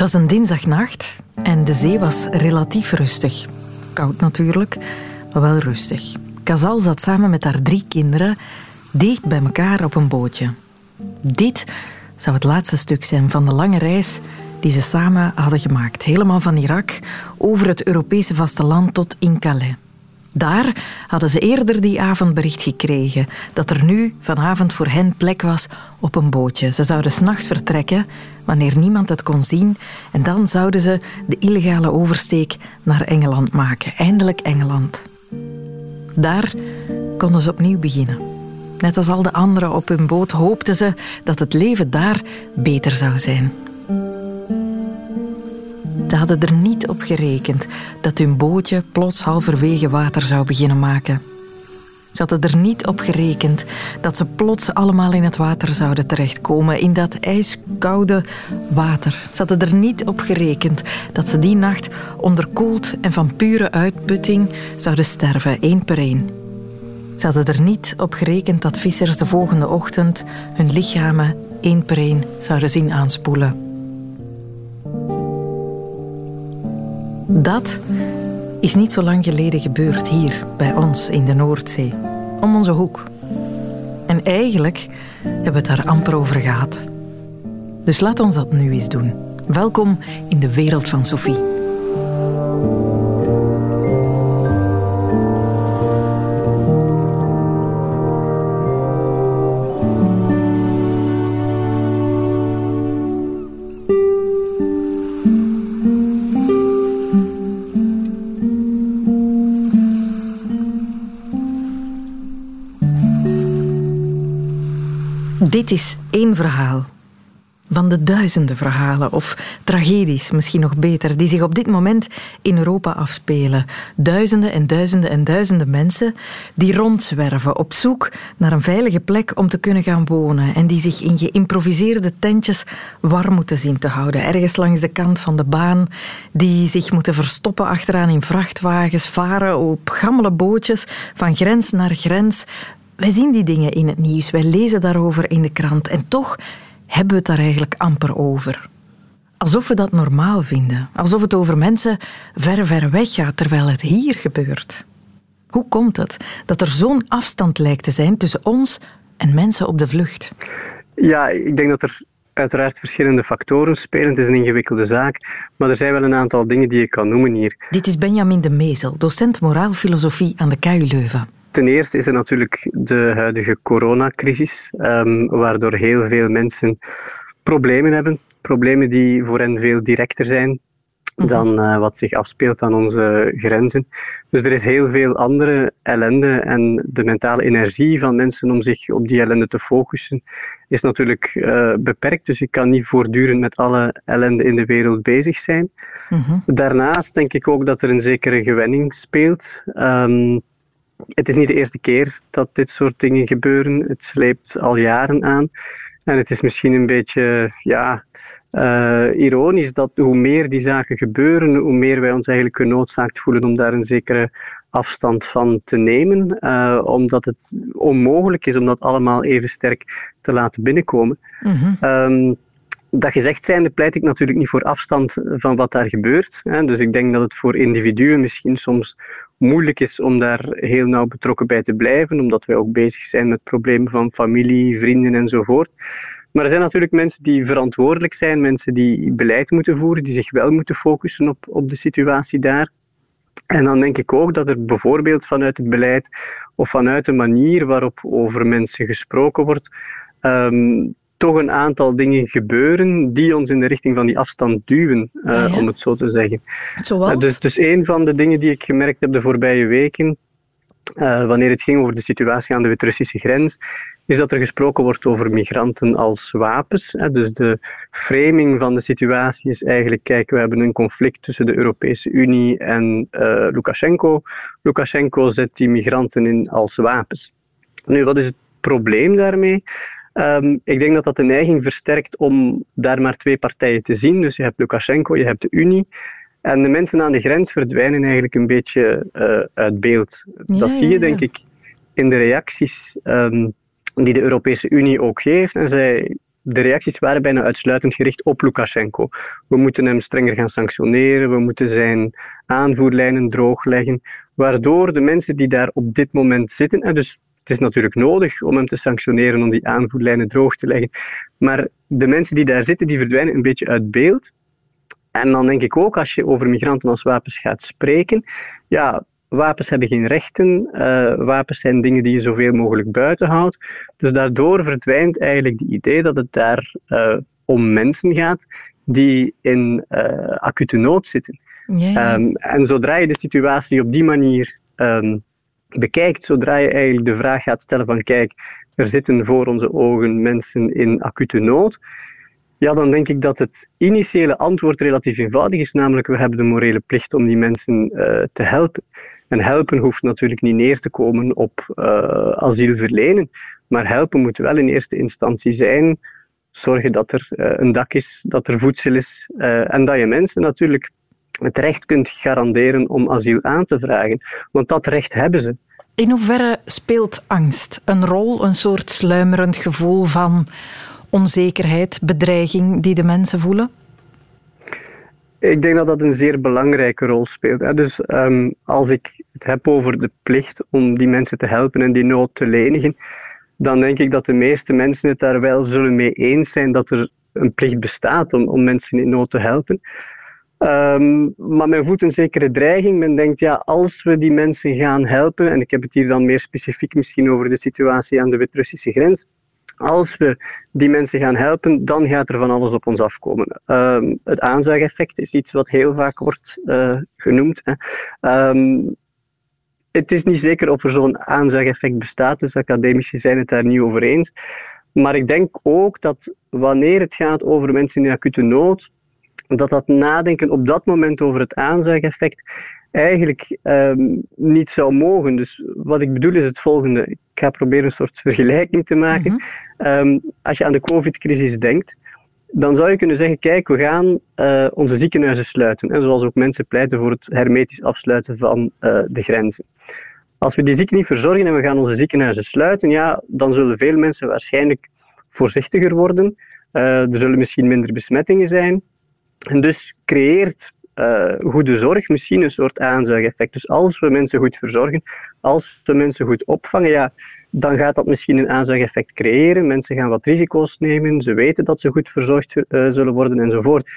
Het was een dinsdagnacht en de zee was relatief rustig. Koud natuurlijk, maar wel rustig. Kazal zat samen met haar drie kinderen dicht bij elkaar op een bootje. Dit zou het laatste stuk zijn van de lange reis die ze samen hadden gemaakt. Helemaal van Irak over het Europese vasteland tot in Calais. Daar hadden ze eerder die avond bericht gekregen dat er nu vanavond voor hen plek was op een bootje. Ze zouden s'nachts vertrekken wanneer niemand het kon zien en dan zouden ze de illegale oversteek naar Engeland maken. Eindelijk Engeland. Daar konden ze opnieuw beginnen. Net als al de anderen op hun boot hoopten ze dat het leven daar beter zou zijn. Ze hadden er niet op gerekend dat hun bootje plots halverwege water zou beginnen maken. Ze hadden er niet op gerekend dat ze plots allemaal in het water zouden terechtkomen, in dat ijskoude water. Ze hadden er niet op gerekend dat ze die nacht onderkoeld en van pure uitputting zouden sterven, één per één. Ze hadden er niet op gerekend dat vissers de volgende ochtend hun lichamen één per één zouden zien aanspoelen. Dat is niet zo lang geleden gebeurd hier bij ons in de Noordzee, om onze hoek. En eigenlijk hebben we het daar amper over gehad. Dus laat ons dat nu eens doen. Welkom in de wereld van Sophie. Dit is één verhaal van de duizenden verhalen, of tragedies misschien nog beter, die zich op dit moment in Europa afspelen. Duizenden en duizenden en duizenden mensen die rondzwerven op zoek naar een veilige plek om te kunnen gaan wonen en die zich in geïmproviseerde tentjes warm moeten zien te houden, ergens langs de kant van de baan, die zich moeten verstoppen achteraan in vrachtwagens, varen op gammele bootjes van grens naar grens, wij zien die dingen in het nieuws, wij lezen daarover in de krant en toch hebben we het daar eigenlijk amper over. Alsof we dat normaal vinden, alsof het over mensen ver, ver weg gaat, terwijl het hier gebeurt. Hoe komt het dat er zo'n afstand lijkt te zijn tussen ons en mensen op de vlucht? Ja, ik denk dat er uiteraard verschillende factoren spelen. Het is een ingewikkelde zaak, maar er zijn wel een aantal dingen die ik kan noemen hier. Dit is Benjamin de Mezel, docent moraalfilosofie aan de KU Leuven. Ten eerste is er natuurlijk de huidige coronacrisis, um, waardoor heel veel mensen problemen hebben. Problemen die voor hen veel directer zijn mhm. dan uh, wat zich afspeelt aan onze grenzen. Dus er is heel veel andere ellende en de mentale energie van mensen om zich op die ellende te focussen is natuurlijk uh, beperkt. Dus je kan niet voortdurend met alle ellende in de wereld bezig zijn. Mhm. Daarnaast denk ik ook dat er een zekere gewenning speelt. Um, het is niet de eerste keer dat dit soort dingen gebeuren. Het sleept al jaren aan. En het is misschien een beetje ja, uh, ironisch dat hoe meer die zaken gebeuren, hoe meer wij ons eigenlijk genoodzaakt voelen om daar een zekere afstand van te nemen, uh, omdat het onmogelijk is om dat allemaal even sterk te laten binnenkomen. Mm -hmm. dat gezegd zijnde pleit ik natuurlijk niet voor afstand van wat daar gebeurt. Dus ik denk dat het voor individuen misschien soms moeilijk is om daar heel nauw betrokken bij te blijven, omdat wij ook bezig zijn met problemen van familie, vrienden enzovoort. Maar er zijn natuurlijk mensen die verantwoordelijk zijn, mensen die beleid moeten voeren, die zich wel moeten focussen op, op de situatie daar. En dan denk ik ook dat er bijvoorbeeld vanuit het beleid of vanuit de manier waarop over mensen gesproken wordt, ehm, toch een aantal dingen gebeuren die ons in de richting van die afstand duwen, uh, om het zo te zeggen. Zoals? Uh, dus, dus een van de dingen die ik gemerkt heb de voorbije weken, uh, wanneer het ging over de situatie aan de Wit-Russische grens, is dat er gesproken wordt over migranten als wapens. Dus de framing van de situatie is eigenlijk, kijk, we hebben een conflict tussen de Europese Unie en Lukashenko. Lukashenko zet die migranten in als wapens. Nu, wat is het probleem daarmee? Um, ik denk dat dat de neiging versterkt om daar maar twee partijen te zien. Dus je hebt Lukashenko, je hebt de Unie. En de mensen aan de grens verdwijnen eigenlijk een beetje uh, uit beeld. dat zie je, denk ik, in de reacties um, die de Europese Unie ook geeft. En zij de reacties waren bijna uitsluitend gericht op Lukashenko. We moeten hem strenger gaan sanctioneren, we moeten zijn aanvoerlijnen droogleggen, waardoor de mensen die daar op dit moment zitten, en dus het is natuurlijk nodig om hem te sanctioneren, om die aanvoerlijnen droog te leggen, maar de mensen die daar zitten, die verdwijnen een beetje uit beeld. En dan denk ik ook, als je over migranten als wapens gaat spreken, ja, wapens hebben geen rechten, uh, wapens zijn dingen die je zoveel mogelijk buiten houdt. Dus daardoor verdwijnt eigenlijk het idee dat het daar uh, om mensen gaat die in uh, acute nood zitten. Um, en zodra je de situatie op die manier um, bekijkt, zodra je eigenlijk de vraag gaat stellen van kijk, er zitten voor onze ogen mensen in acute nood, ja, dan denk ik dat het initiële antwoord relatief eenvoudig is, namelijk we hebben de morele plicht om die mensen uh, te helpen. En helpen hoeft natuurlijk niet neer te komen op uh, asiel verlenen, maar helpen moet wel in eerste instantie zijn zorgen dat er uh, een dak is, dat er voedsel is en dat je mensen natuurlijk het recht kunt garanderen om asiel aan te vragen. Want dat recht hebben ze. In hoeverre speelt angst een rol, een soort sluimerend gevoel van onzekerheid, bedreiging die de mensen voelen? Ik denk dat dat een zeer belangrijke rol speelt. Dus um, als ik het heb over de plicht om die mensen te helpen en die nood te lenigen, dan denk ik dat de meeste mensen het daar wel zullen mee eens zijn dat er een plicht bestaat om, om mensen in nood te helpen. Um, maar men voelt een zekere dreiging. Men denkt, ja, als we die mensen gaan helpen, en ik heb het hier dan meer specifiek misschien over de situatie aan de Wit-Russische grens, als we die mensen gaan helpen, dan gaat er van alles op ons afkomen. Um, het aanzuigeffect is iets wat heel vaak wordt uh, genoemd. Hè. Um, het is niet zeker of er zo'n aanzuigeffect bestaat, dus academici zijn het daar niet over eens. Maar ik denk ook dat wanneer het gaat over mensen in acute nood, dat dat nadenken op dat moment over het aanzuigeffect eigenlijk um, niet zou mogen. Dus wat ik bedoel is het volgende. Ik ga proberen een soort vergelijking te maken. Mhm. um, als je aan de COVID-crisis denkt, dan zou je kunnen zeggen, kijk, we gaan uh, onze ziekenhuizen sluiten. En zoals ook mensen pleiten voor het hermetisch afsluiten van uh, de grenzen. Als we die zieken niet verzorgen en we gaan onze ziekenhuizen sluiten, ja, dan zullen veel mensen waarschijnlijk voorzichtiger worden. Uh, er zullen misschien minder besmettingen zijn. En dus creëert uh, goede zorg misschien een soort aanzuigeffect. Dus als we mensen goed verzorgen, als we mensen goed opvangen, ja, dan gaat dat misschien een aanzuigeffect creëren. Mensen gaan wat risico's nemen, ze weten dat ze goed verzorgd uh, zullen worden enzovoort.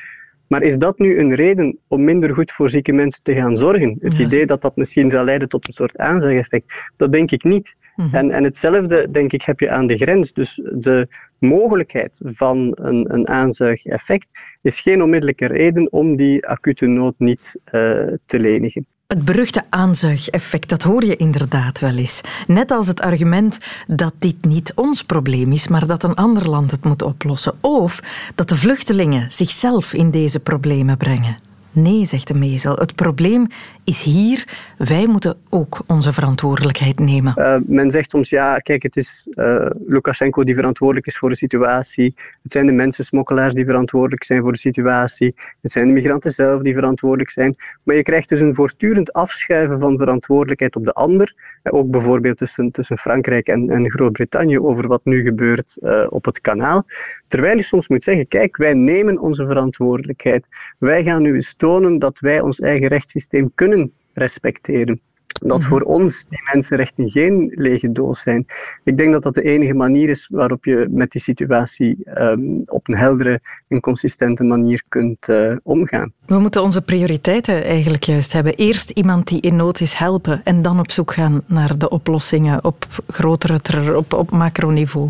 Maar is dat nu een reden om minder goed voor zieke mensen te gaan zorgen? Het idee dat dat misschien zal leiden tot een soort aanzuigeffect, dat denk ik niet. Mhm. en, en hetzelfde, denk ik, heb je aan de grens. Dus de mogelijkheid van een, een aanzuigeffect is geen onmiddellijke reden om die acute nood niet uh, te lenigen. Het beruchte aanzuigeffect, dat hoor je inderdaad wel eens. Net als het argument dat dit niet ons probleem is, maar dat een ander land het moet oplossen. Of dat de vluchtelingen zichzelf in deze problemen brengen. Nee, zegt de mezel. Het probleem is hier. Wij moeten ook onze verantwoordelijkheid nemen. Uh, men zegt soms, ja, kijk, het is uh, Lukashenko die verantwoordelijk is voor de situatie. Het zijn de mensensmokkelaars die verantwoordelijk zijn voor de situatie. Het zijn de migranten zelf die verantwoordelijk zijn. Maar je krijgt dus een voortdurend afschuiven van verantwoordelijkheid op de ander. Uh, ook bijvoorbeeld tussen, tussen Frankrijk en, en Groot-Brittannië over wat nu gebeurt op het kanaal. Terwijl je soms moet zeggen, kijk, wij nemen onze verantwoordelijkheid. Wij gaan nu eens tonen dat wij ons eigen rechtssysteem kunnen respecteren. Dat mhm. voor ons die mensenrechten geen lege doos zijn. Ik denk dat dat de enige manier is waarop je met die situatie um, op een heldere en consistente manier kunt uh, omgaan. We moeten onze prioriteiten eigenlijk juist hebben. Eerst iemand die in nood is helpen en dan op zoek gaan naar de oplossingen op grotere, op, op macroniveau.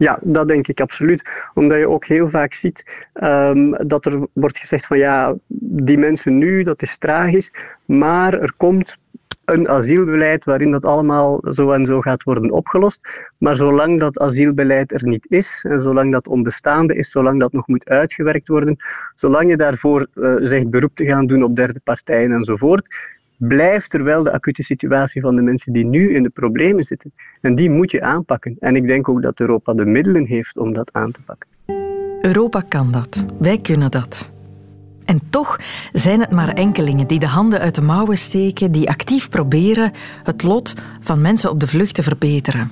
Ja, dat denk ik absoluut. Omdat je ook heel vaak ziet um, dat er wordt gezegd van ja, die mensen nu, dat is tragisch, maar er komt een asielbeleid waarin dat allemaal zo en zo gaat worden opgelost. Maar zolang dat asielbeleid er niet is, en zolang dat onbestaande is, zolang dat nog moet uitgewerkt worden, zolang je daarvoor uh, zegt beroep te gaan doen op derde partijen enzovoort, blijft er wel de acute situatie van de mensen die nu in de problemen zitten. En die moet je aanpakken. En ik denk ook dat Europa de middelen heeft om dat aan te pakken. Europa kan dat. Wij kunnen dat. En toch zijn het maar enkelingen die de handen uit de mouwen steken, die actief proberen het lot van mensen op de vlucht te verbeteren.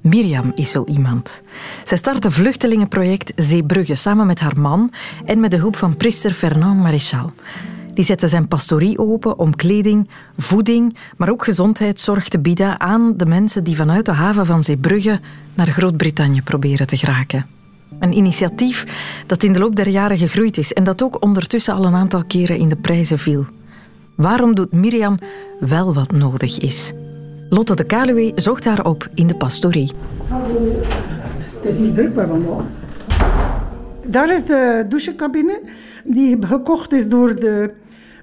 Mirjam is zo iemand. Zij start een vluchtelingenproject Zeebrugge samen met haar man en met de hulp van priester Fernand Maréchal. Die zette zijn pastorie open om kleding, voeding, maar ook gezondheidszorg te bieden aan de mensen die vanuit de haven van Zeebrugge naar Groot-Brittannië proberen te geraken. Een initiatief dat in de loop der jaren gegroeid is en dat ook ondertussen al een aantal keren in de prijzen viel. Waarom doet Mirjam wel wat nodig is? Lotte de Kaluwe zocht haar op in de pastorie. Het is hier druk bij vandaag. Daar is de douchecabine die gekocht is door de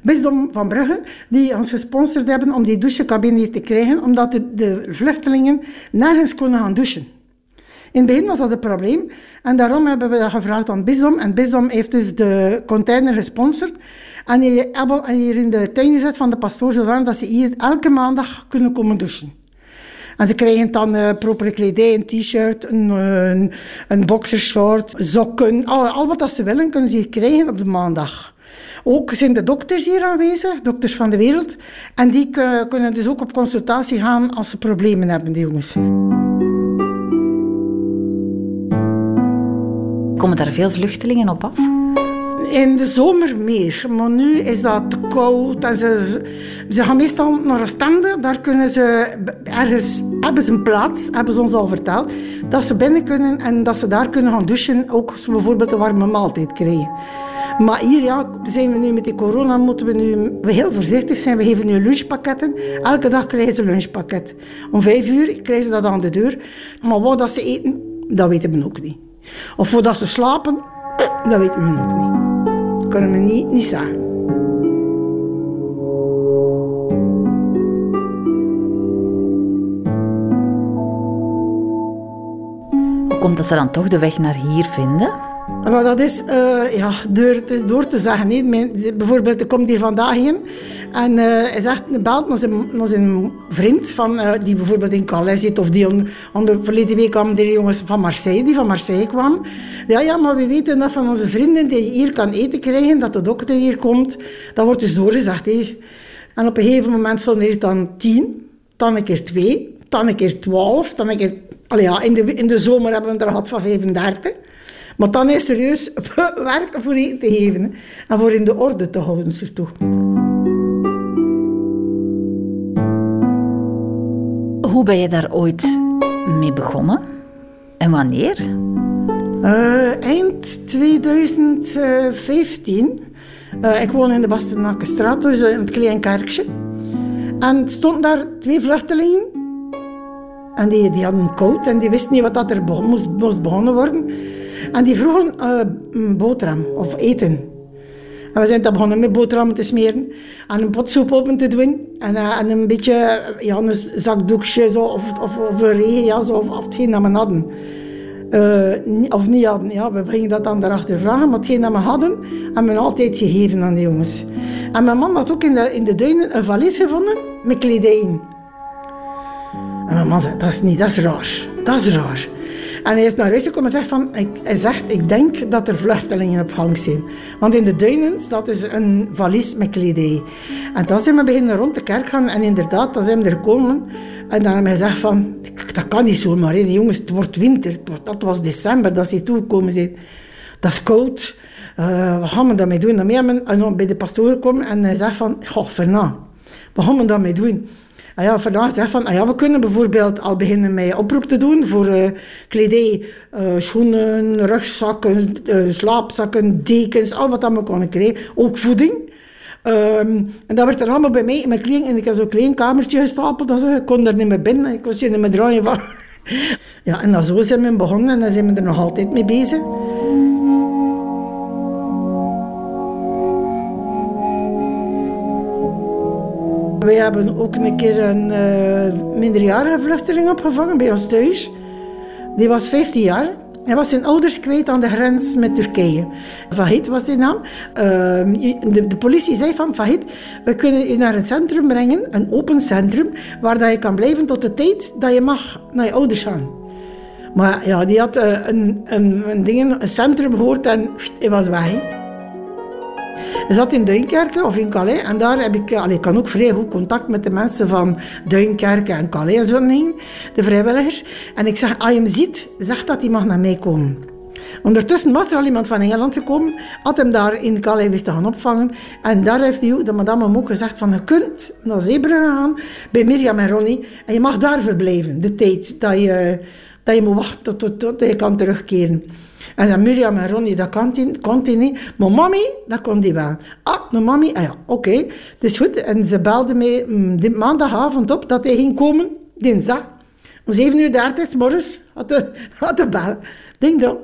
bisdom van Brugge, die ons gesponsord hebben om die douchecabine hier te krijgen, omdat de, de vluchtelingen nergens konden gaan douchen. In het begin was dat een probleem en daarom hebben we dat gevraagd aan Bisdom. En Bisdom heeft dus de container gesponsord en hier in de tuin gezet van de pastoor, zodat ze hier elke maandag kunnen komen douchen. En ze krijgen dan uh, propere kledij, een t-shirt, een, een, een boxershort, sokken, al, al wat dat ze willen kunnen ze hier krijgen op de maandag. Ook zijn de dokters hier aanwezig, dokters van de wereld. En die kunnen dus ook op consultatie gaan als ze problemen hebben, die jongens. Komen daar veel vluchtelingen op af? In de zomer meer, maar nu is dat koud. En ze, ze gaan meestal naar Oostende. Daar kunnen ze ergens, hebben ze een plaats, hebben ze ons al verteld, dat ze binnen kunnen en dat ze daar kunnen gaan douchen. Ook bijvoorbeeld een warme maaltijd krijgen. Maar hier ja, zijn we nu met die corona, moeten we nu heel voorzichtig zijn. We geven nu lunchpakketten. Elke dag krijgen ze een lunchpakket. Om vijf uur krijgen ze dat aan de deur. Maar wat dat ze eten, dat weten we ook niet. Of voordat ze slapen, dat weten we ook niet. Dat kunnen we niet, niet zeggen. Hoe komt dat ze dan toch de weg naar hier vinden? Maar dat is uh, ja, door, te, door te zeggen. Mijn, bijvoorbeeld, ik kom hier vandaag in en uh, hij zegt, belt zijn, naar zijn vriend van, uh, die bijvoorbeeld in Calais zit, of die onder verleden week kwamen die jongens van Marseille, die van Marseille kwamen. Ja, ja, maar we weten dat van onze vrienden die hier kan eten krijgen, dat de dokter hier komt. Dat wordt dus doorgezegd. En op een gegeven moment stonden er dan tien, dan een keer twee, dan een keer twaalf, dan een keer... Ja, in, de, in de zomer hebben we er gehad van 35. Maar dan is serieus werk voor eten te geven en voor in de orde te houden, surtout. Hoe ben je daar ooit mee begonnen? En wanneer? Uh, eind 2015. Uh, eh, ik woon in de Bastenakenstraat, dus in het klein kerkje. En er stonden daar twee vluchtelingen. En die, die hadden koud en die wisten niet wat dat er moest, moest begonnen worden. En die vroegen uh, boterham of eten. En we zijn dan begonnen met boterhammen te smeren. En een pot soep open te doen. En, uh, en een beetje ja, een zakdoekje zo, of, of, of een regenjas of, of hetgeen dat we hadden. Of niet hadden, ja, we gingen dat dan daarachter vragen. Maar hetgeen dat we hadden, hebben we altijd gegeven aan de jongens. En mijn man had ook in de, in de duinen een valies gevonden met kledij. En mijn man zei, dat is niet, dat is raar. Dat is raar. En hij is naar huis gekomen en zegt van, hij zegt, ik denk dat er vluchtelingen op gang zijn. Want in de duinen staat dus een valies met kledij. En dan zijn we beginnen rond de kerk gaan en inderdaad, dan zijn we er gekomen. En dan hebben we gezegd van, dat kan niet zomaar, hè. jongens, het wordt winter. Dat was december dat ze toegekomen zijn. Dat is koud. Uh, wat gaan we daarmee doen? Dan hebben bij de pastoor gekomen en hij zegt van, goh, Fernand, wat gaan we daarmee doen? Ah ja, vandaag zegt van, ah ja, we kunnen bijvoorbeeld al beginnen met oproep te doen voor uh, kledij, uh, schoenen, rugzakken, uh, slaapzakken, dekens, al wat dat we kunnen krijgen. Ook voeding. Um, en dat werd er allemaal bij mij in mijn kleding. En ik had zo'n klein kamertje gestapeld. Dus ik kon er niet meer binnen. Ik was hier niet meer draaien van. ja, en dan zo zijn we begonnen en dan zijn we er nog altijd mee bezig. Wij hebben ook een keer een uh, minderjarige vluchteling opgevangen bij ons thuis. Die was 15 jaar. Hij was zijn ouders kwijt aan de grens met Turkije. Vahid was zijn naam. Uh, de, de, politie zei van Vahid, we kunnen je naar een centrum brengen, een open centrum, waar dat je kan blijven tot de tijd dat je mag naar je ouders gaan. Maar ja, die had uh, een, een, een, ding, een centrum gehoord en hij was weg. Zat in Duinkerke of in Calais en daar heb ik, allee, ik kan ook vrij goed contact met de mensen van Duinkerke en Calais en zo dingen, de vrijwilligers. En ik zeg, als je hem ziet, zeg dat hij mag naar mij komen. Ondertussen was er al iemand van Engeland gekomen, had hem daar in Calais wist te gaan opvangen. En daar heeft hij, de madame ook gezegd van, je kunt naar Zeebrugge gaan bij Mirjam en Ronnie en je mag daar verblijven, de tijd dat je, dat je moet wachten tot, tot, tot je kan terugkeren. En dan Mirjam en Ronnie, dat kon hij, niet. Maar mami, dat kon hij wel. Ah, nou mami, ah ja, oké, het is goed. En ze belde mij mm, maandagavond op dat hij ging komen, dinsdag. Om 7 uur 30 morgens had de, had de bel. Ding dong.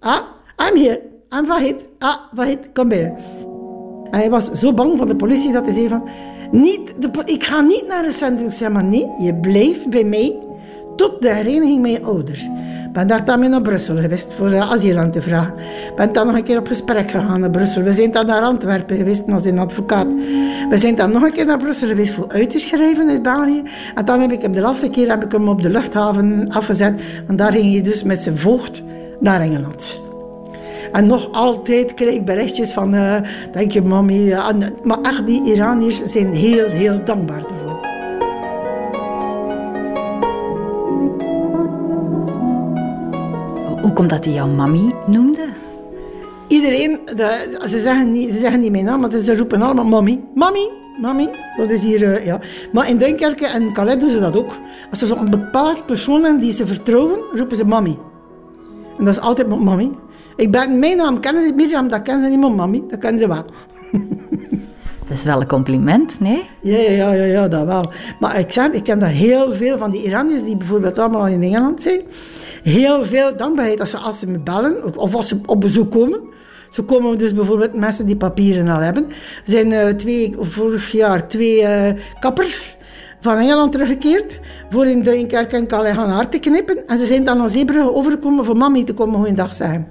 Ah, I'm here. I'm Vahid. Ah, Vahid, kom bij. En hij was zo bang van de politie dat hij zei van... Niet de, ik ga niet naar het centrum. Ik zei, maar nee, je blijft bij mij tot de hereniging met je ouders. Ben daar dan mee naar Brussel geweest voor asiel aan te vragen. Ben dan nog een keer op gesprek gegaan naar Brussel. We zijn dan naar Antwerpen geweest als een advocaat. We zijn dan nog een keer naar Brussel geweest voor uit te schrijven uit België. En dan heb ik hem de laatste keer heb ik hem op de luchthaven afgezet. En daar ging hij dus met zijn voogd naar Engeland. En nog altijd krijg ik berichtjes van, uh, denk je mami. Maar echt, die Iraniërs zijn heel, heel dankbaar daarvoor. Komt dat hij jou mami noemde? Iedereen, de, ze, zeggen niet, ze zeggen niet mijn naam, maar ze roepen allemaal mami. Mami, mami. Dat is hier, uh, ja. Maar in Dunkerque en Calais doen ze dat ook. Als ze zo'n bepaald persoon hebben die ze vertrouwen, roepen ze mami. En dat is altijd mami. Ik ben, mijn naam kennen ze Mirjam, dat kennen ze niet, maar mami, dat kennen ze wel. Dat is wel een compliment, nee? Ja, ja, ja, ja, dat wel. Maar ik zeg, ik ken daar heel veel van die Iraniërs die bijvoorbeeld allemaal in Engeland zijn. Heel veel dankbaarheid als ze, als ze me bellen of als ze op bezoek komen. Zo komen dus bijvoorbeeld mensen die papieren al hebben. Er zijn uh, twee, vorig jaar twee uh, kappers van Engeland teruggekeerd voor in Duinkerk en Calais gaan haar te knippen. En ze zijn dan naar Zeebrugge overgekomen voor mami te komen goeiedag zeggen.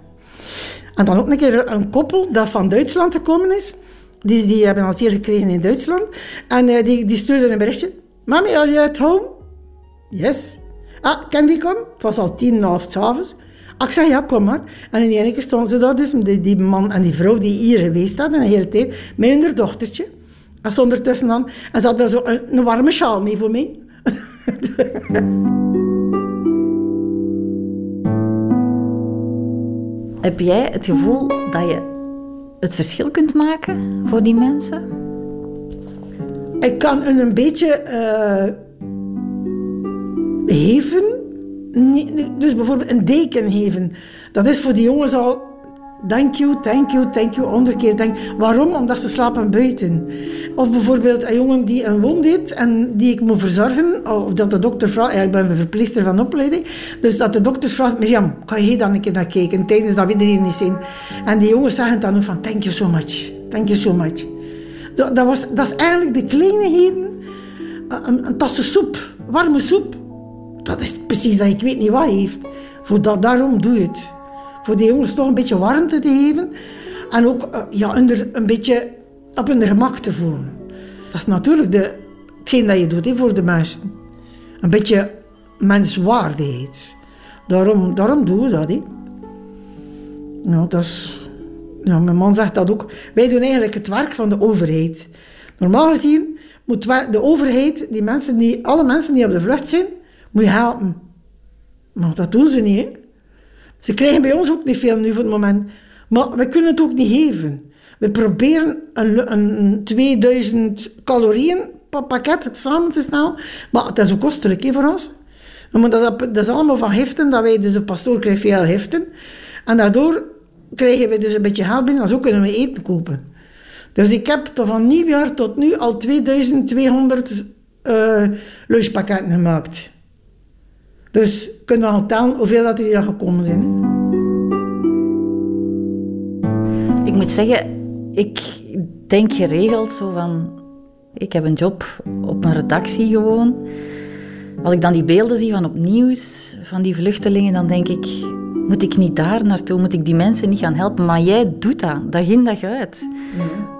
En dan ook een keer een koppel dat van Duitsland gekomen is. Die, die hebben asiel gekregen in Duitsland. En uh, die, die stuurden een berichtje. Mami, are you at home? Yes. Ah, can we come? Het was al tien en half ik zei, ja, kom maar. En in één keer stonden ze daar dus, die, die man en die vrouw die hier geweest hadden, een hele tijd, met hun dochtertje. En ze ondertussen dan. En ze hadden zo een, een warme sjaal mee voor mij. Heb jij het gevoel dat je het verschil kunt maken voor die mensen? Ik kan hun een beetje uh, heven. Dus bijvoorbeeld een deken heven. Dat is voor die jongens al Thank you, thank you, thank you, honderd keer Waarom? Omdat ze slapen buiten. Of bijvoorbeeld een jongen die een wond heeft en die ik moet verzorgen, of dat de dokter vraagt, ja, ik ben een verpleegster van opleiding, dus dat de dokter vraagt, Mirjam, ga je dan een keer naar kijken, tijdens dat we er niet zijn. En die jongens zeggen dan ook van, thank you so much, thank you so much. Dat, was, dat is eigenlijk de kleinigheden, een, een tasse soep, warme soep, dat is precies dat ik weet niet wat heeft. Voor dat, daarom doe je het voor die jongens toch een beetje warmte te geven. En ook uh, ja, een beetje op hun gemak te voelen. Dat is natuurlijk de, hetgeen dat je doet voor de mensen. Een beetje menswaardigheid. Daarom, daarom doen we dat. Dat is, ja, mijn man zegt dat ook. Wij doen eigenlijk het werk van de overheid. Normaal gezien moet de overheid die mensen die, alle mensen die op de vlucht zijn, moet helpen. Maar dat doen ze niet. Ze krijgen bij ons ook niet veel nu voor het moment. Maar we kunnen het ook niet geven. We proberen een, een 2000 calorieën pakket samen te stellen. Maar het is ook kostelijk voor ons. Dat, dat is allemaal van heften. Dat wij dus de pastoor krijgt veel heften. En daardoor krijgen we dus een beetje geld binnen. En zo kunnen we eten kopen. Dus ik heb van nieuwjaar tot nu al 2200 uh, eh, lunchpakketten gemaakt. Dus kunnen we al tellen hoeveel dat er hier gekomen zijn. Ik moet zeggen, ik denk geregeld zo van... Ik heb een job op een redactie gewoon. Als ik dan die beelden zie van op nieuws, van die vluchtelingen, dan denk ik... Moet ik niet daar naartoe? Moet ik die mensen niet gaan helpen? Maar jij doet dat, dag in dag uit.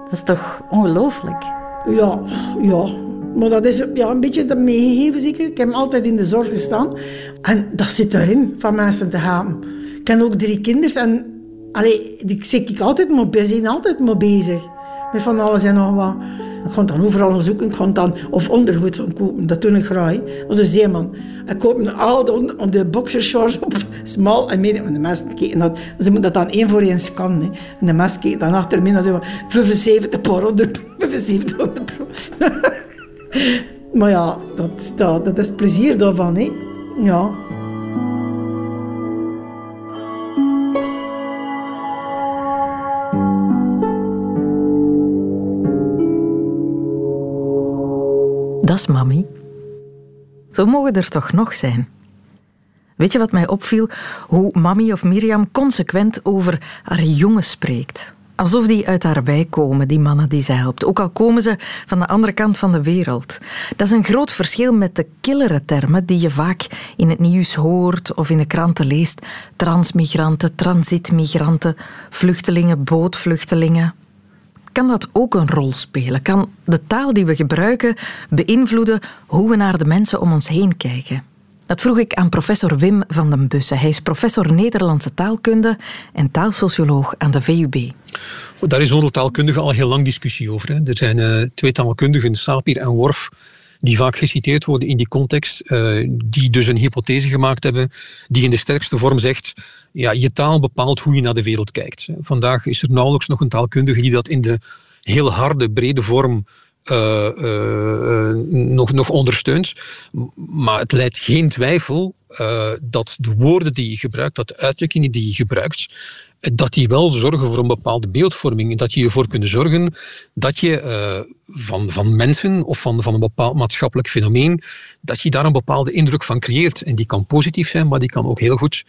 Dat is toch ongelooflijk? Ja, ja. Maar dat is ja, een beetje dat meegegeven zeker. Ik heb altijd in de zorg gestaan. En dat zit erin, van mensen te gaan. Ik heb ook drie kinderen en allee, die zit ik altijd mee, zijn altijd mee bezig. Met van alles en nog wat. Ik ga dan overal zoeken. Ik ga dan, of ondergoed gaan kopen. Dat doe ik graag. Of de zeeman. Ik koop al de, de boxershorts op. Smal en medium. En de mensen kijken dat. Ze moeten dat dan één voor één scannen. En de mensen kijken dan achter me. En zeggen 75 per 75 pro. Maar ja, dat, dat, is plezier daarvan. Hè. Ja. Dat is mami. Zo mogen er toch nog zijn. Weet je wat mij opviel? Hoe mami of Mirjam consequent over haar jongen spreekt. Alsof die uit haar wijk komen, die mannen die zij helpt. Ook al komen ze van de andere kant van de wereld. Dat is een groot verschil met de killere termen die je vaak in het nieuws hoort of in de kranten leest. Transmigranten, transitmigranten, vluchtelingen, bootvluchtelingen kan dat ook een rol spelen? Kan de taal die we gebruiken beïnvloeden hoe we naar de mensen om ons heen kijken? Dat vroeg ik aan professor Wim van den Bussen. Hij is professor Nederlandse taalkunde en taalsocioloog aan de VUB. Daar is onder taalkundigen al heel lang discussie over. Hè. Er zijn uh, twee taalkundigen, Sapir en Worf, die vaak geciteerd worden in die context, uh, die dus een hypothese gemaakt hebben die in de sterkste vorm zegt ja, je taal bepaalt hoe je naar de wereld kijkt. Vandaag is er nauwelijks nog een taalkundige die dat in de heel harde, brede vorm uh, uh, nog, nog ondersteunt. Maar het leidt geen twijfel uh, dat de woorden die je gebruikt, dat de uitdrukkingen die je gebruikt, dat die wel zorgen voor een bepaalde beeldvorming. Dat je ervoor kunnen zorgen dat je van, van mensen of van, van een bepaald maatschappelijk fenomeen, dat je daar een bepaalde indruk van creëert. En die kan positief zijn, maar die kan ook heel goed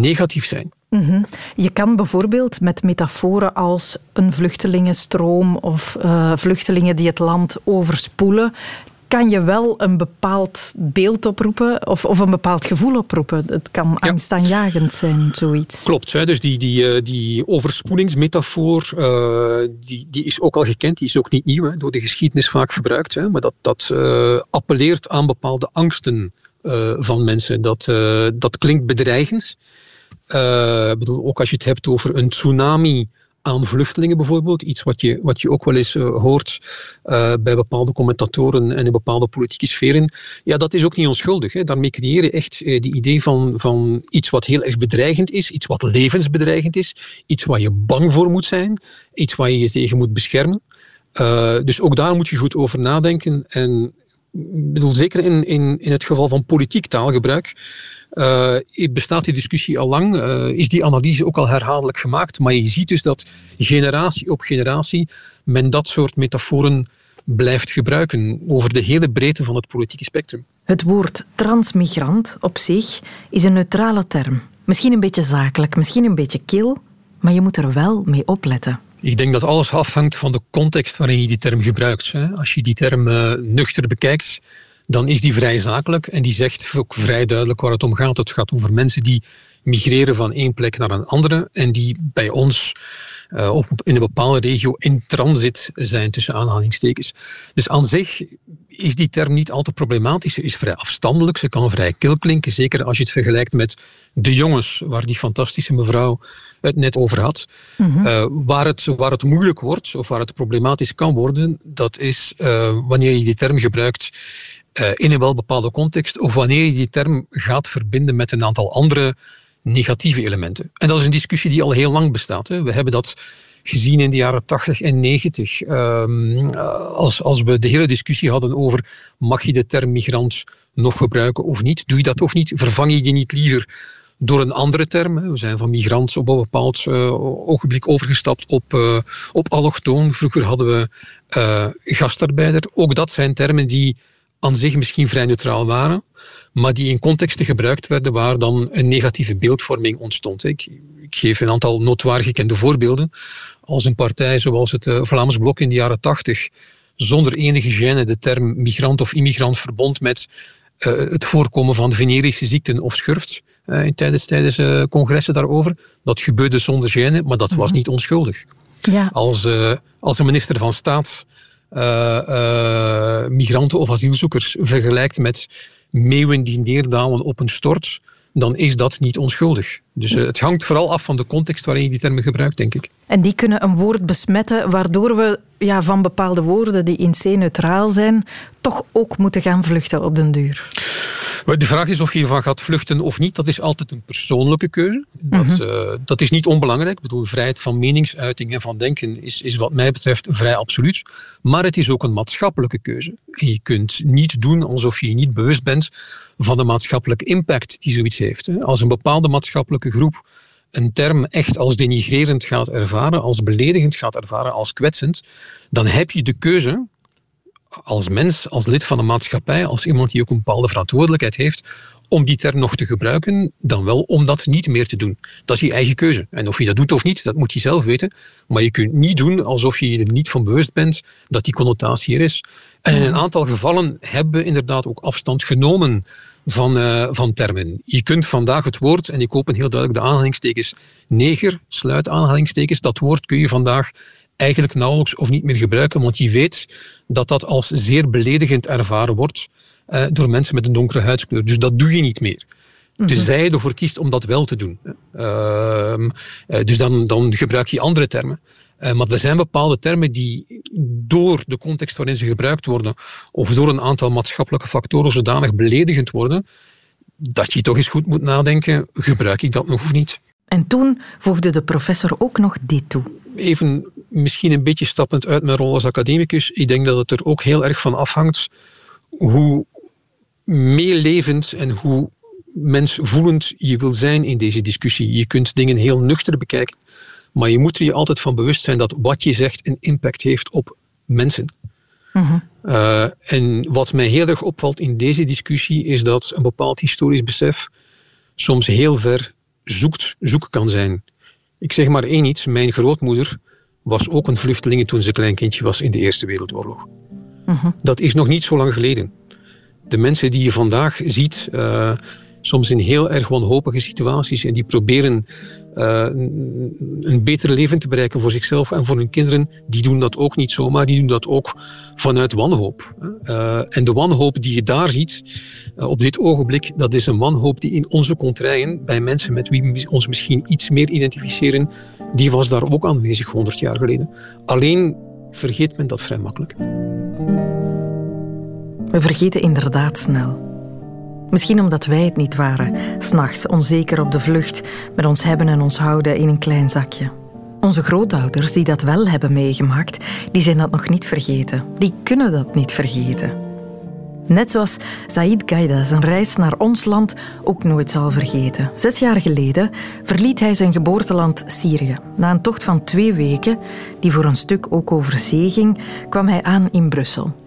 negatief zijn. Mm Je kan bijvoorbeeld met metaforen als een vluchtelingenstroom of uh, vluchtelingen die het land overspoelen, kan je wel een bepaald beeld oproepen of, of een bepaald gevoel oproepen. Het kan ja. angstaanjagend zijn, zoiets. Klopt, hè? dus die, die, eh, die overspoelingsmetafoor uh, die, die is ook al gekend, die is ook niet nieuw, hè? door de geschiedenis vaak gebruikt. Hè? Maar dat, dat uh, appelleert aan bepaalde angsten van mensen. Dat, uh, dat klinkt bedreigend. Uh, bedoel, ook als je het hebt over een tsunami aan vluchtelingen bijvoorbeeld, iets wat je, wat je ook wel eens hoort bij bepaalde commentatoren en in bepaalde politieke sferen, ja, dat is ook niet onschuldig. Hè. Daarmee creëer je echt die idee van, van iets wat heel erg bedreigend is, iets wat levensbedreigend is, iets waar je bang voor moet zijn, iets waar je je tegen moet beschermen. dus ook daar moet je goed over nadenken en bedoel, zeker in, in, in het geval van politiek taalgebruik, uh, bestaat die discussie al lang, uh, is die analyse ook al herhaaldelijk gemaakt, maar je ziet dus dat generatie op generatie men dat soort metaforen blijft gebruiken over de hele breedte van het politieke spectrum. Het woord transmigrant op zich is een neutrale term. Misschien een beetje zakelijk, misschien een beetje kil, maar je moet er wel mee opletten. Ik denk dat alles afhangt van de context waarin je die term gebruikt. Als je die term uh, nuchter bekijkt, dan is die vrij zakelijk en die zegt ook vrij duidelijk waar het om gaat. Het gaat over mensen die migreren van één plek naar een andere en die bij ons uh, of in een bepaalde regio in transit zijn, tussen aanhalingstekens. Dus aan zich is die term niet al te problematisch. Ze is vrij afstandelijk, ze kan vrij kil klinken, zeker als je het vergelijkt met de jongens, waar die fantastische mevrouw het net over had. Mm -hmm. uh, waar, het, waar het moeilijk wordt, of waar het problematisch kan worden, dat is uh, wanneer je die term gebruikt uh, in een wel bepaalde context, of wanneer je die term gaat verbinden met een aantal andere negatieve elementen. En dat is een discussie die al heel lang bestaat. Hè. We hebben dat gezien in de jaren 80 en 90. Um, als, als we de hele discussie hadden over mag je de term migrant nog gebruiken of niet, doe je dat of niet, vervang je die niet liever door een andere term. We zijn van migrant op een bepaald uh, ogenblik overgestapt op, uh, op allochtoon. Vroeger hadden we gastarbeider. Ook dat zijn termen die aan zich misschien vrij neutraal waren, maar die in contexten gebruikt werden waar dan een negatieve beeldvorming ontstond. Ik, ik geef een aantal notoir gekende voorbeelden. Als een partij zoals het uh, Vlaams Blok in de jaren tachtig zonder enige gêne de term migrant of immigrant verbond met uh, het voorkomen van venerische ziekten of schurft uh, tijdens, tijdens congressen daarover. Dat gebeurde zonder gêne, maar dat was mhm. niet onschuldig. Ja. Als, als een minister van Staat uh, uh, migranten of asielzoekers vergelijkt met meeuwen die neerdalen op een stort, dan is dat niet onschuldig. Dus het hangt vooral af van de context waarin je die termen gebruikt, denk ik. En die kunnen een woord besmetten waardoor we ja, van bepaalde woorden die in C neutraal zijn, toch ook moeten gaan vluchten op den duur. De vraag is of je ervan gaat vluchten of niet. Dat is altijd een persoonlijke keuze. Dat, mhm. eh, dat is niet onbelangrijk. Ik bedoel, vrijheid van meningsuiting en van denken is, is wat mij betreft vrij absoluut. Maar het is ook een maatschappelijke keuze. En je kunt niet doen alsof je je niet bewust bent van de maatschappelijke impact die zoiets heeft. Als een bepaalde maatschappelijke groep een term echt als denigrerend gaat ervaren, als beledigend gaat ervaren, als kwetsend, dan heb je de keuze als mens, als lid van een maatschappij, als iemand die ook een bepaalde verantwoordelijkheid heeft, om die term nog te gebruiken, dan wel om dat niet meer te doen. Dat is je eigen keuze. En of je dat doet of niet, dat moet je zelf weten. Maar je kunt niet doen alsof je er niet van bewust bent dat die connotatie er is. En in een aantal gevallen hebben we inderdaad ook afstand genomen van, uh, van termen. Je kunt vandaag het woord, en ik open heel duidelijk de aanhalingstekens neger, sluit aanhalingstekens, dat woord kun je vandaag eigenlijk nauwelijks of niet meer gebruiken, want je weet dat dat als zeer beledigend ervaren wordt uh, door mensen met een donkere huidskleur. Dus dat doe je niet meer. Mm Tenzij je ervoor kiest om dat wel te doen. Uh, dus dan, dan, gebruik je andere termen. Uh, maar er zijn bepaalde termen die door de context waarin ze gebruikt worden, of door een aantal maatschappelijke factoren zodanig beledigend worden, dat je toch eens goed moet nadenken, gebruik ik dat nog of niet? En toen voegde de professor ook nog dit toe. Even misschien een beetje stappend uit mijn rol als academicus. Ik denk dat het er ook heel erg van afhangt hoe meelevend en hoe mensvoelend je wil zijn in deze discussie. Je kunt dingen heel nuchter bekijken, maar je moet er je altijd van bewust zijn dat wat je zegt een impact heeft op mensen. Mhm. Eh, en wat mij heel erg opvalt in deze discussie is dat een bepaald historisch besef soms heel ver zoekt, zoek kan zijn. Ik zeg maar één iets, mijn grootmoeder was ook een vluchteling toen ze klein kindje was in de Eerste Wereldoorlog. Mhm. Dat is nog niet zo lang geleden. De mensen die je vandaag ziet, uh, soms in heel erg wanhopige situaties, en die proberen uh, een beter leven te bereiken voor zichzelf en voor hun kinderen, die doen dat ook niet zomaar, die doen dat ook vanuit wanhoop. Uh, en de wanhoop die je daar ziet, op dit ogenblik, dat is een wanhoop die in onze contraien, bij mensen met wie we ons misschien iets meer identificeren, die was daar ook aanwezig 100 jaar geleden. Alleen vergeet men dat vrij makkelijk. We vergeten inderdaad snel. Misschien omdat wij het niet waren, s'nachts onzeker op de vlucht, met ons hebben en ons houden in een klein zakje. Onze grootouders, die dat wel hebben meegemaakt, die zijn dat nog niet vergeten. Die kunnen dat niet vergeten. Net zoals Said Gaida zijn reis naar ons land ook nooit zal vergeten. Zes jaar geleden verliet hij zijn geboorteland Syrië. Na een tocht van twee weken, die voor een stuk ook over zee ging, kwam hij aan in Brussel.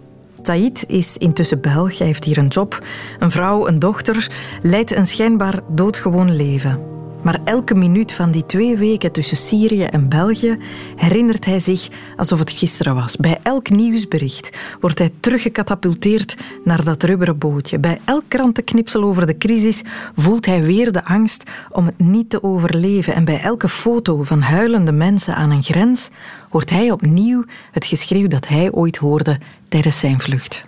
Said is intussen Belg, hij heeft hier een job, een vrouw, een dochter, leidt een schijnbaar doodgewoon leven. Maar elke minuut van die twee weken tussen Syrië en België herinnert hij zich alsof het gisteren was. Bij elk nieuwsbericht wordt hij teruggecatapulteerd naar dat rubberen bootje. Bij elk krantenknipsel over de crisis voelt hij weer de angst om het niet te overleven. En bij elke foto van huilende mensen aan een grens hoort hij opnieuw het geschreeuw dat hij ooit hoorde tijdens zijn vlucht.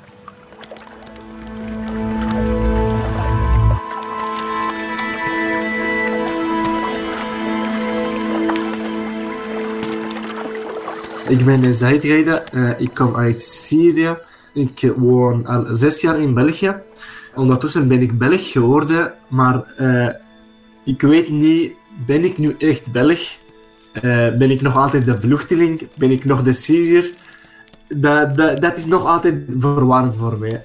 Ik ben Zaid uh, ik kom uit Syrië. Ik woon al zes jaar in België. Ondertussen ben ik Belg geworden, maar uh, ik weet niet, ben ik nu echt Belg? Uh, ben ik nog altijd de vluchteling? Ben ik nog de Syriër? Dat, dat, dat is nog altijd verwarrend voor mij.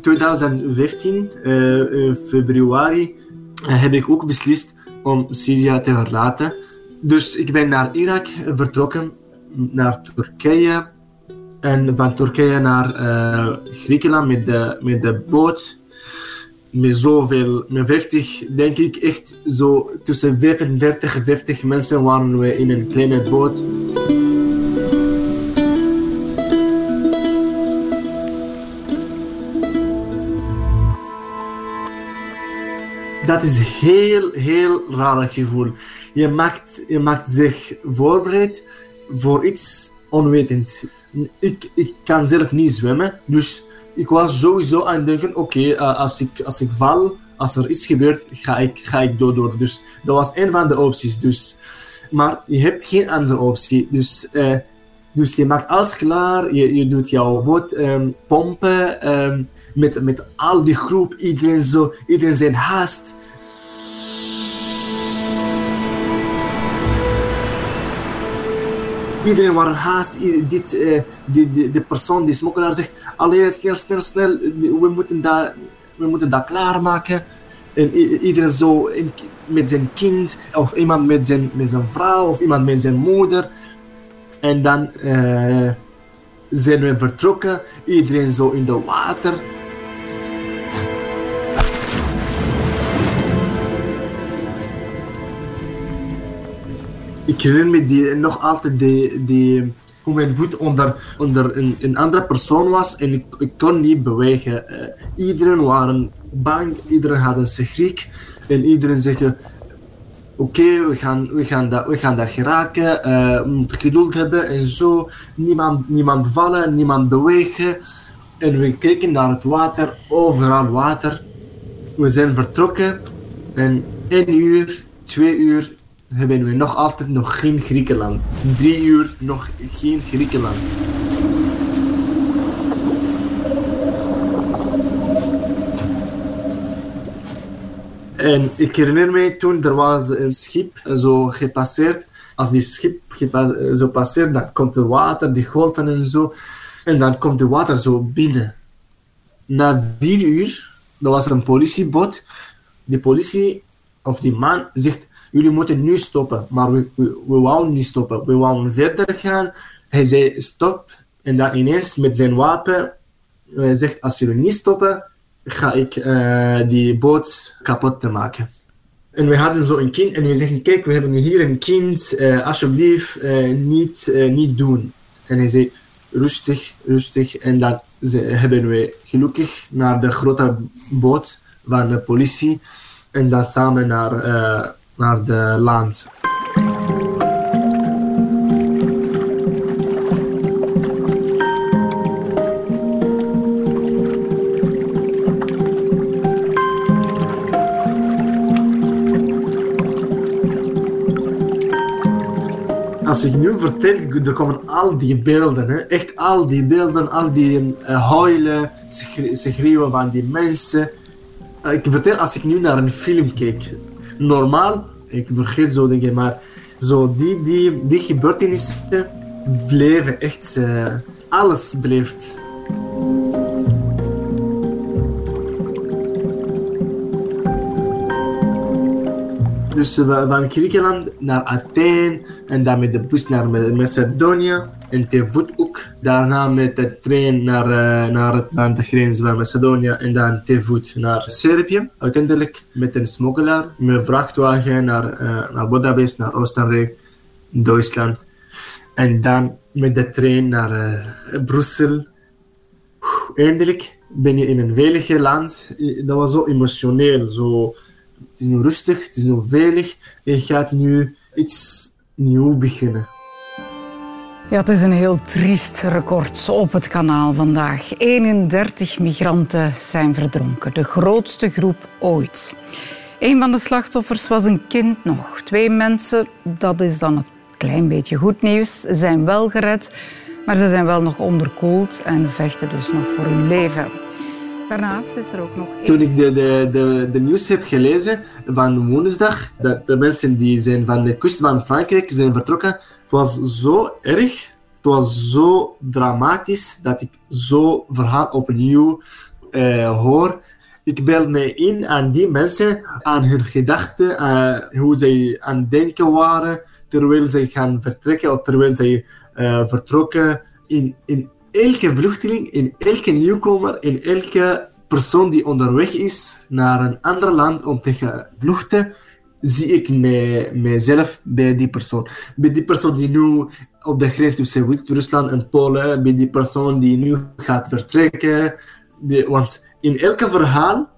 2015, uh, februari, uh, heb ik ook beslist om Syrië te verlaten. Dus ik ben naar Irak vertrokken, naar Turkije. En van Turkije naar uh, Griekenland met de, met de boot. Met zoveel, met 50, denk ik echt zo tussen 45 en 50 mensen waren we in een kleine boot. Dat is heel, heel raar gevoel. je maakt, je maakt zich voorbereid voor iets onwetend. Ik, ik kan zelf niet zwemmen, dus ik was sowieso aan het denken, oké, eh, als, ik, als ik val, als er iets gebeurt, ga ik, ga ik door. Dus dat was een van de opties. Dus, maar je hebt geen andere optie. Dus, uh, dus je maakt alles klaar, je, je doet jouw boot um, pompen, um, met, met al die groep, iedereen, zo, iedereen zijn haast. Iedereen was haast. Dit, uh, die, die, de persoon, die smokkelaar zegt, alleen snel, snel, snel, we moeten dat, we moeten dat klaarmaken. En iedereen zo met zijn kind, of iemand met zijn, met zijn vrouw, of iemand met zijn moeder. En dan uh, zijn we vertrokken, iedereen zo in de water. Ik herinner me die, nog altijd die, die, hoe mijn voet onder, onder een, een andere persoon was en ik, ik kon niet bewegen. Uh, iedereen waren bang, iedereen had een schrik en iedereen zeggen oké, we, gaan, we, gaan dat, we gaan dat geraken, uh, we moeten geduld hebben en zo. Niemand, niemand vallen, niemand bewegen. En we keken naar het water, overal water. We zijn vertrokken en één uur, twee uur, hebben we nog altijd nog geen Griekenland. Drie uur nog geen Griekenland. En ik herinner me toen er was een schip zo gepasseerd. Als die schip zo passeert, dan komt er water, die golven en zo. En dan komt het water zo binnen. Na vier uur, er was een politieboot. Die politie, of die man, zegt jullie moeten nu stoppen. Maar we, we, niet stoppen. We wouden verder gaan. Hij zei stop. En dan ineens met zijn wapen, hij zegt als jullie niet stoppen, ga ik uh, die boot kapot te maken. En we hadden zo een kind en we zeggen, kijk, we hebben hier een kind, uh, alsjeblieft uh, niet, niet doen. En hij zei, rustig, rustig. En dan hebben we gelukkig naar de grote boot van de politie en dan samen naar naar de land. als ik nu vertel, er komen al die beelden, echt al die beelden, al die uh, huilen, schreeuwen van die mensen. Uh, ik vertel als ik nu naar een film kijk normaal, ik vergeet zo dingen, maar zo die, die, die gebeurtenissen bleven echt, uh, alles bleef. Dus van Griekenland naar Athene en dan met de bus naar Macedonië en voet ook. Daarna met de trein naar, uh, naar aan de grens van Macedonië en dan te voet naar Servië. Uiteindelijk met een smokkelaar, met vrachtwagen naar, uh, naar Budapest, naar Oostenrijk, Duitsland. En dan met de trein naar uh, Brussel. Eindelijk ben je in een veilig land. Dat was zo emotioneel. Zo, het is nu rustig, het is nu veilig. Je gaat nu iets nieuws beginnen. Ja, het is een heel triest record op het kanaal vandaag. 31 migranten zijn verdronken, de grootste groep ooit. Een van de slachtoffers was een kind nog. Twee mensen, dat is dan een klein beetje goed nieuws, zijn wel gered, maar ze zijn wel nog onderkoeld en vechten dus nog voor hun leven. Daarnaast is er ook nog... Toen ik de, de, de, de nieuws heb gelezen van woensdag, dat de mensen die zijn van de kust van Frankrijk zijn vertrokken, het was zo erg, het was zo dramatisch dat ik zo verhaal opnieuw uh, hoor. Ik beeld me in aan die mensen, aan hun gedachten, uh, hoe zij aan het denken waren terwijl zij gaan vertrekken of terwijl zij uh, vertrokken. In, in elke vluchteling, in elke nieuwkomer, in elke persoon die onderweg is naar een ander land om te gaan vluchten, zie ik mij, mijzelf bij die persoon. Bij die persoon die nu op de grens tussen Rusland en Polen, bij die persoon die nu gaat vertrekken. want in elke verhaal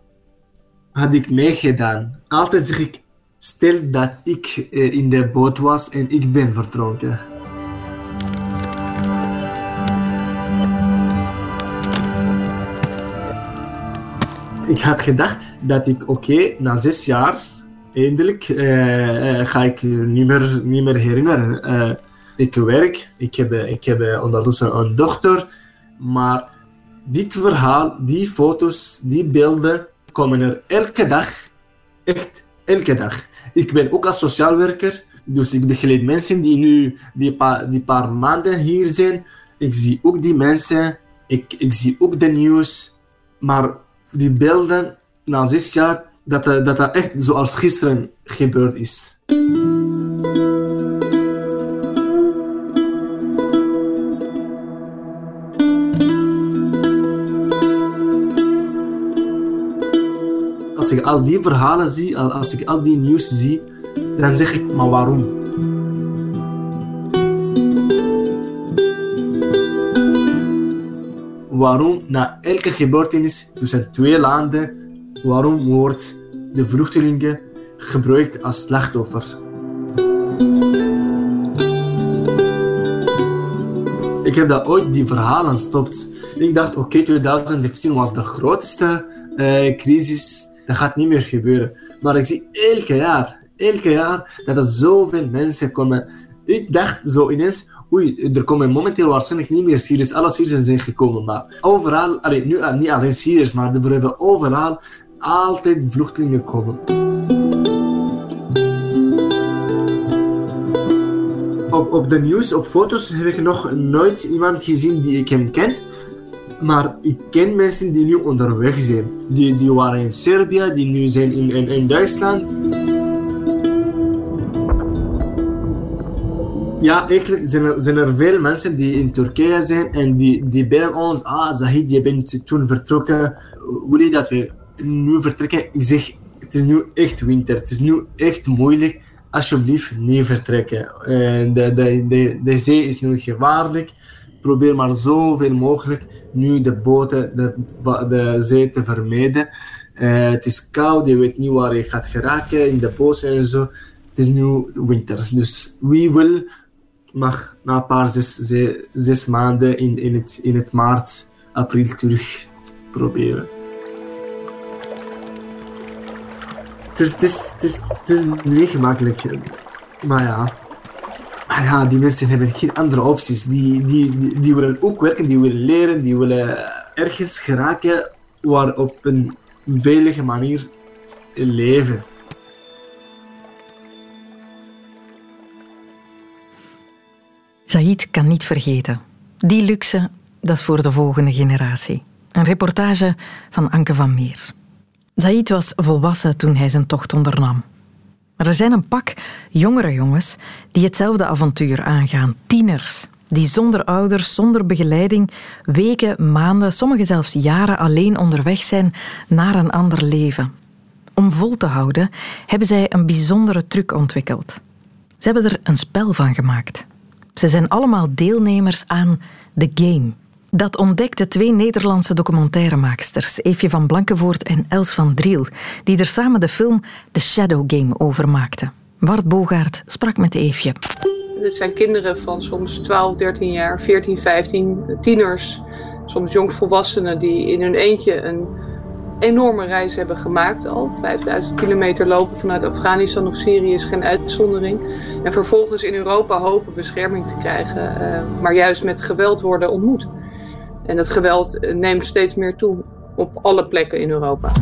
had ik meegedaan. Altijd zeg ik, Stel dat ik in de boot was en ik ben vertrokken. Ik had gedacht dat ik, oké, na zes jaar, eindelijk uh, ga ik niet meer, niet meer herinneren. Uh, ik werk, ik heb, ik heb ondertussen een dochter, maar dit verhaal, die foto's, die beelden komen er elke dag, echt elke dag. Ik ben ook als sociaal werker, dus ik begeleid mensen die nu die paar, die paar maanden hier zijn. Ik zie ook die mensen, ik, ik zie ook de nieuws, maar die beelden na zes jaar, dat dat, dat echt zoals gisteren gebeurd is. Als ik al die verhalen zie, als ik al die nieuws zie, dan zeg ik, maar waarom? waarom na elke gebeurtenis tussen twee landen, waarom wordt de vluchtelingen gebruikt als slachtoffer? Ik heb dat ooit die verhalen gestopt. Ik dacht, oké, okay, 2015 was de grootste uh, crisis. Dat gaat niet meer gebeuren. Maar ik zie elke jaar, elke jaar, dat er zoveel mensen komen. Ik dacht zo ineens, oei, er komen momenteel waarschijnlijk niet meer Syriërs. Alle Syriërs zijn gekomen, maar overal, nu ah, niet alleen Syriërs, maar er hebben overal altijd vluchtelingen komen. Op, op de nieuws, op foto's, heb ik nog nooit iemand gezien die ik hem ken. Maar ik ken mensen die nu onderweg zijn. Die, die waren in Servië, die nu zijn in, in, Duitsland. Ja, eigenlijk zijn er, zijn er veel mensen die in Turkije zijn en die, die bellen ons, ah Zahid, je bent toen vertrokken, wil je dat we nu vertrekken? Ik zeg, het is nu echt winter, het is nu echt moeilijk, alsjeblieft niet vertrekken. En de, de, de, de zee is nu gevaarlijk, probeer maar zoveel mogelijk nu de boten, de, de zee te vermijden. Uh, het is koud, je weet niet waar je gaat geraken in de bossen en zo. Het is nu winter, dus wie wil mag na een paar zes, zes, maanden in, in, het, in het maart, april terug proberen. Is, het is, is, niet gemakkelijk. Maar ja. Maar ja, die mensen hebben geen andere opties. Die, die, die, willen ook werken, die willen leren, die willen ergens geraken waar op een veilige manier leven. Said kan niet vergeten. Die luxe, dat is voor de volgende generatie. Een reportage van Anke van Meer. Said was volwassen toen hij zijn tocht ondernam. Maar er zijn een pak jongere jongens die hetzelfde avontuur aangaan. Tieners, die zonder ouders, zonder begeleiding, weken, maanden, sommigen zelfs jaren alleen onderweg zijn naar een ander leven. Om vol te houden hebben zij een bijzondere truc ontwikkeld. Ze hebben er een spel van gemaakt. Ze zijn allemaal deelnemers aan The Game. Dat ontdekten twee Nederlandse documentairemaaksters, Eefje van Blankenvoort en Els van Driel, die er samen de film The Shadow Game over maakten. Bart Bogaert sprak met Eefje. Dit zijn kinderen van soms 12, 13 jaar, 14, 15, tieners, soms jongvolwassenen die in hun eentje een enorme reis hebben gemaakt al. 5000 kilometer lopen vanuit Afghanistan of Syrië is geen uitzondering. En vervolgens in Europa hopen bescherming te krijgen, uh, maar juist met geweld worden ontmoet. En dat geweld eh, neemt steeds meer toe op alle plekken in Europa.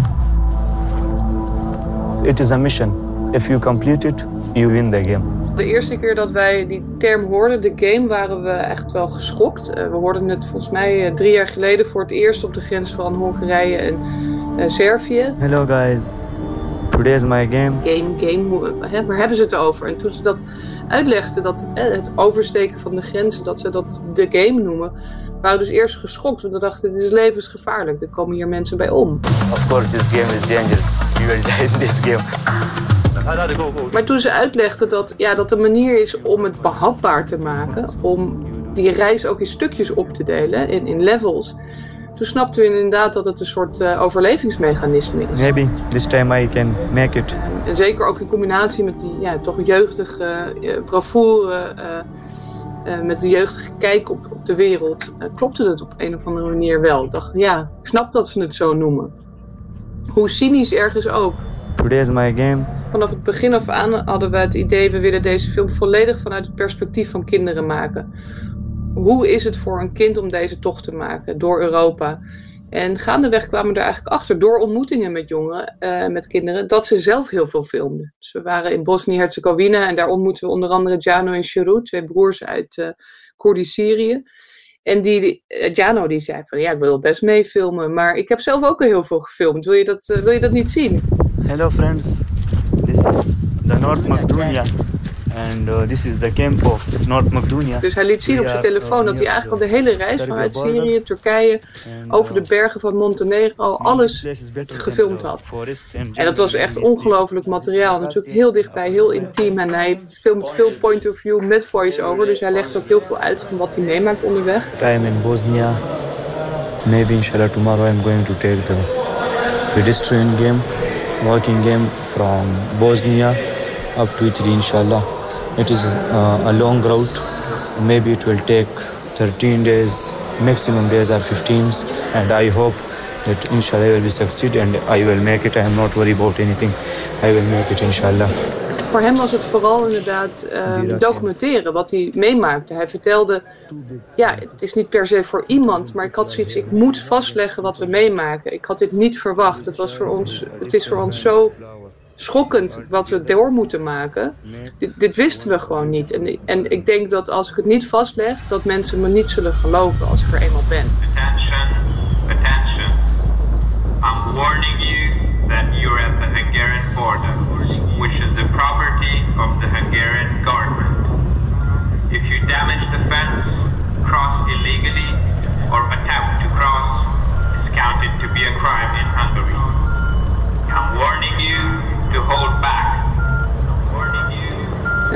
It is a mission. If you complete it, you win the game. De eerste keer dat wij die term hoorden, de game, waren we echt wel geschokt. Uh, we hoorden het volgens mij drie jaar geleden voor het eerst op de grens van Hongarije en Servië. Hello guys, today is my game. Game, game, hè, waar hebben ze het over? En toen ze dat uitlegden, dat het oversteken van de grenzen, dat ze dat de game noemen, waren dus eerst geschokt. Want we dachten, dit is levensgevaarlijk. Er komen hier mensen bij om. Of course, this game is dangerous. You will die in this game. Maar toen ze uitlegden dat, ja, dat de manier is om het behapbaar te maken, om die reis ook in stukjes op te delen, in, in levels, toen snapten we inderdaad dat het een soort uh, overlevingsmechanisme is. Maybe this time I can make it. En zeker ook in combinatie met die ja, toch jeugdige uh, bravoure, uh, met de jeugdige kijk op, op de wereld, klopte het op een of andere manier wel. Ik dacht, ja, ik snap dat ze het zo noemen. Hoe cynisch ergens ook. Today is my game. Vanaf het begin af aan hadden we het idee, we willen deze film volledig vanuit het perspectief van kinderen maken hoe is het voor een kind om deze tocht te maken door Europa? En gaandeweg kwamen we er eigenlijk achter, door ontmoetingen met jongeren, uh, met kinderen, dat ze zelf heel veel filmden. Dus we waren in Bosnië-Herzegovina en daar ontmoetten we onder andere Jano en Sherut, twee broers uit uh, Koerdisch Syrië. En die, uh, Jano die zei van, ja, ik wil best meefilmen, maar ik heb zelf ook al heel veel gefilmd. Wil je dat, wil je dat niet zien? Hello friends, this is the North Macedonia. And uh, this is the camp of North Macedonia. Dus hij liet zien op zijn telefoon dat hij eigenlijk al de hele reis vanuit Syrië, Turkije, over de bergen van Montenegro, alles gefilmd had. En dat was echt ongelooflijk materiaal. Natuurlijk heel dichtbij, heel intiem. En hij filmt veel point of view met voice-over. Dus hij legt ook heel veel uit van wat hij meemaakt onderweg. I'm in Bosnia. Maybe inshallah tomorrow I'm going to take the pedestrian game, walking game from Bosnia up to Italy inshallah. It is uh, a long route. Maybe it will take 13 days. Maximum days are 15. And I hope that inshallah I will be succeed and I will make it. I am not worried about anything. I will make it inshallah. Voor hem was het vooral inderdaad uh, documenteren wat hij meemaakte. Hij vertelde, ja, het is niet per se voor iemand, maar ik had zoiets, ik moet vastleggen wat we meemaken. Ik had dit niet verwacht. Het, was voor ons, het is voor ons zo schokkend wat we door moeten maken. Dit, dit, wisten we gewoon niet. En, en ik denk dat als ik het niet vastleg, dat mensen me niet zullen geloven als ik er eenmaal ben.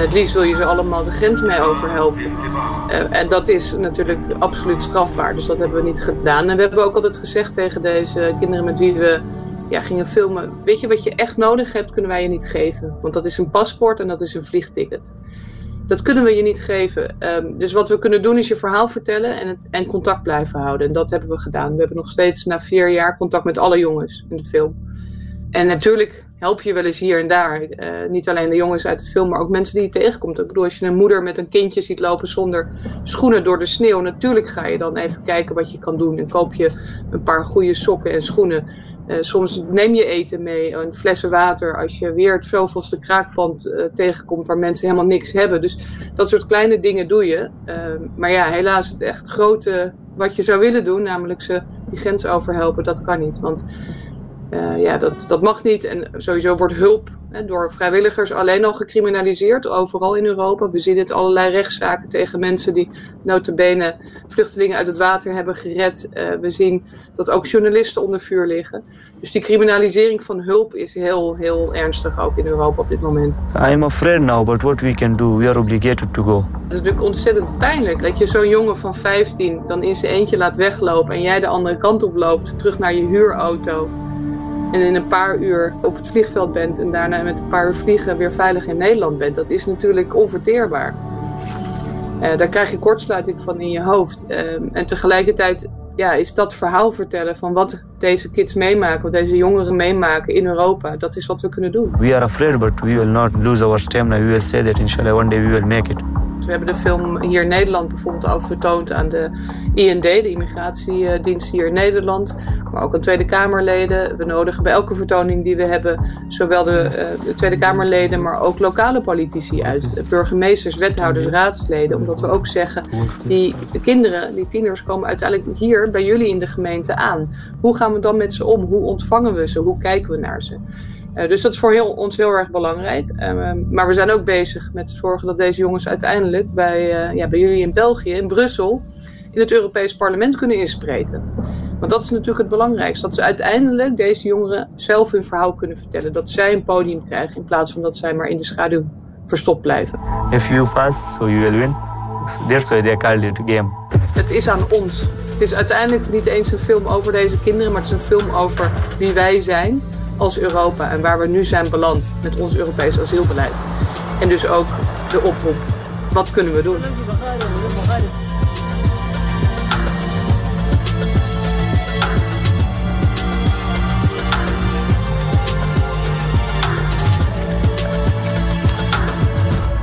Het liefst wil je ze allemaal de grens mee overhelpen. Uh, en dat is natuurlijk absoluut strafbaar. Dus dat hebben we niet gedaan. En we hebben ook altijd gezegd tegen deze kinderen met wie we ja, gingen filmen. Weet je wat je echt nodig hebt, kunnen wij je niet geven. Want dat is een paspoort en dat is een vliegticket. Dat kunnen we je niet geven. Um, dus wat we kunnen doen is je verhaal vertellen en, en contact blijven houden. En dat hebben we gedaan. We hebben nog steeds na vier jaar contact met alle jongens in de film. En natuurlijk help je wel eens hier en daar. Uh, niet alleen de jongens uit de film, maar ook mensen die je tegenkomt. Ik bedoel, als je een moeder met een kindje ziet lopen zonder schoenen door de sneeuw, natuurlijk ga je dan even kijken wat je kan doen. En koop je een paar goede sokken en schoenen. Uh, soms neem je eten mee, een flessen water, als je weer het zoveelste kraakpand uh, tegenkomt waar mensen helemaal niks hebben. Dus dat soort kleine dingen doe je. maar ja, helaas het echt grote wat je zou willen doen, namelijk ze die grens overhelpen, dat kan niet. Want uh, ja, dat, dat mag niet. En sowieso wordt hulp hè, door vrijwilligers alleen al gecriminaliseerd, overal in Europa. We zien het allerlei rechtszaken tegen mensen die notabene vluchtelingen uit het water hebben gered. Uh, we zien dat ook journalisten onder vuur liggen. Dus die criminalisering van hulp is heel, heel ernstig ook in Europa op dit moment. I'm afraid now, but what we can do, we are obligated to go. Het is natuurlijk ontzettend pijnlijk dat je zo'n jongen van 15 dan in zijn eentje laat weglopen en jij de andere kant op loopt, terug naar je huurauto en in een paar uur op het vliegveld bent en daarna met een paar uur vliegen weer veilig in Nederland bent, dat is natuurlijk onverteerbaar. Uh, daar krijg je kortsluiting van in je hoofd. Uh, en tegelijkertijd ja, is dat verhaal vertellen van wat deze kids meemaken, wat deze jongeren meemaken in Europa, dat is wat we kunnen doen. We are afraid, but we will not lose our stamina. We will say that inshallah one day we will make it. We hebben de film hier in Nederland bijvoorbeeld al vertoond aan de IND, de immigratiedienst hier in Nederland, maar ook aan Tweede Kamerleden. We nodigen bij elke vertoning die we hebben zowel de, uh, de Tweede Kamerleden, maar ook lokale politici uit, burgemeesters, wethouders, raadsleden, omdat we ook zeggen, die kinderen, die tieners komen uiteindelijk hier bij jullie in de gemeente aan. Hoe gaan dan met ze om? Hoe ontvangen we ze? Hoe kijken we naar ze? Uh, dus dat is voor heel, ons heel erg belangrijk. Uh, maar we zijn ook bezig met zorgen dat deze jongens uiteindelijk bij, uh, ja, bij jullie in België, in Brussel, in het Europees Parlement kunnen inspreken. Want dat is natuurlijk het belangrijkste. Dat ze uiteindelijk deze jongeren zelf hun verhaal kunnen vertellen. Dat zij een podium krijgen in plaats van dat zij maar in de schaduw verstopt blijven. If you pass, so you will win. That's why they called it game. Het is aan ons. Is uiteindelijk niet eens een film over deze kinderen, maar het is een film over wie wij zijn als Europa en waar we nu zijn beland met ons Europees asielbeleid. En dus ook de oproep: wat kunnen we doen?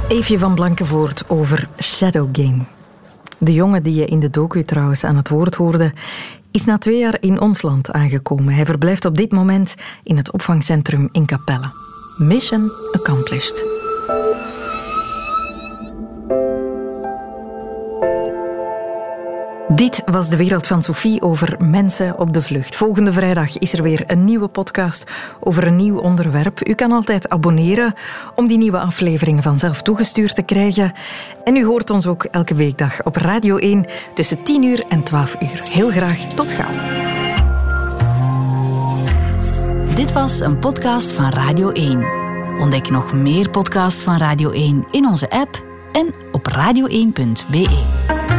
Eefje van Blankenvoort over Shadow Game. De jongen die je in de docu trouwens aan het woord hoorde, is na twee jaar in ons land aangekomen. Hij verblijft op dit moment in het opvangcentrum in Capelle. Mission accomplished. Dit was de wereld van Sophie over mensen op de vlucht. Volgende vrijdag is er weer een nieuwe podcast over een nieuw onderwerp. U kan altijd abonneren om die nieuwe afleveringen vanzelf toegestuurd te krijgen. En u hoort ons ook elke weekdag op Radio 1 tussen 10 uur en 12 uur. Heel graag tot gauw. Dit was een podcast van Radio 1. Ontdek nog meer podcasts van Radio 1 in onze app en op radio1.be.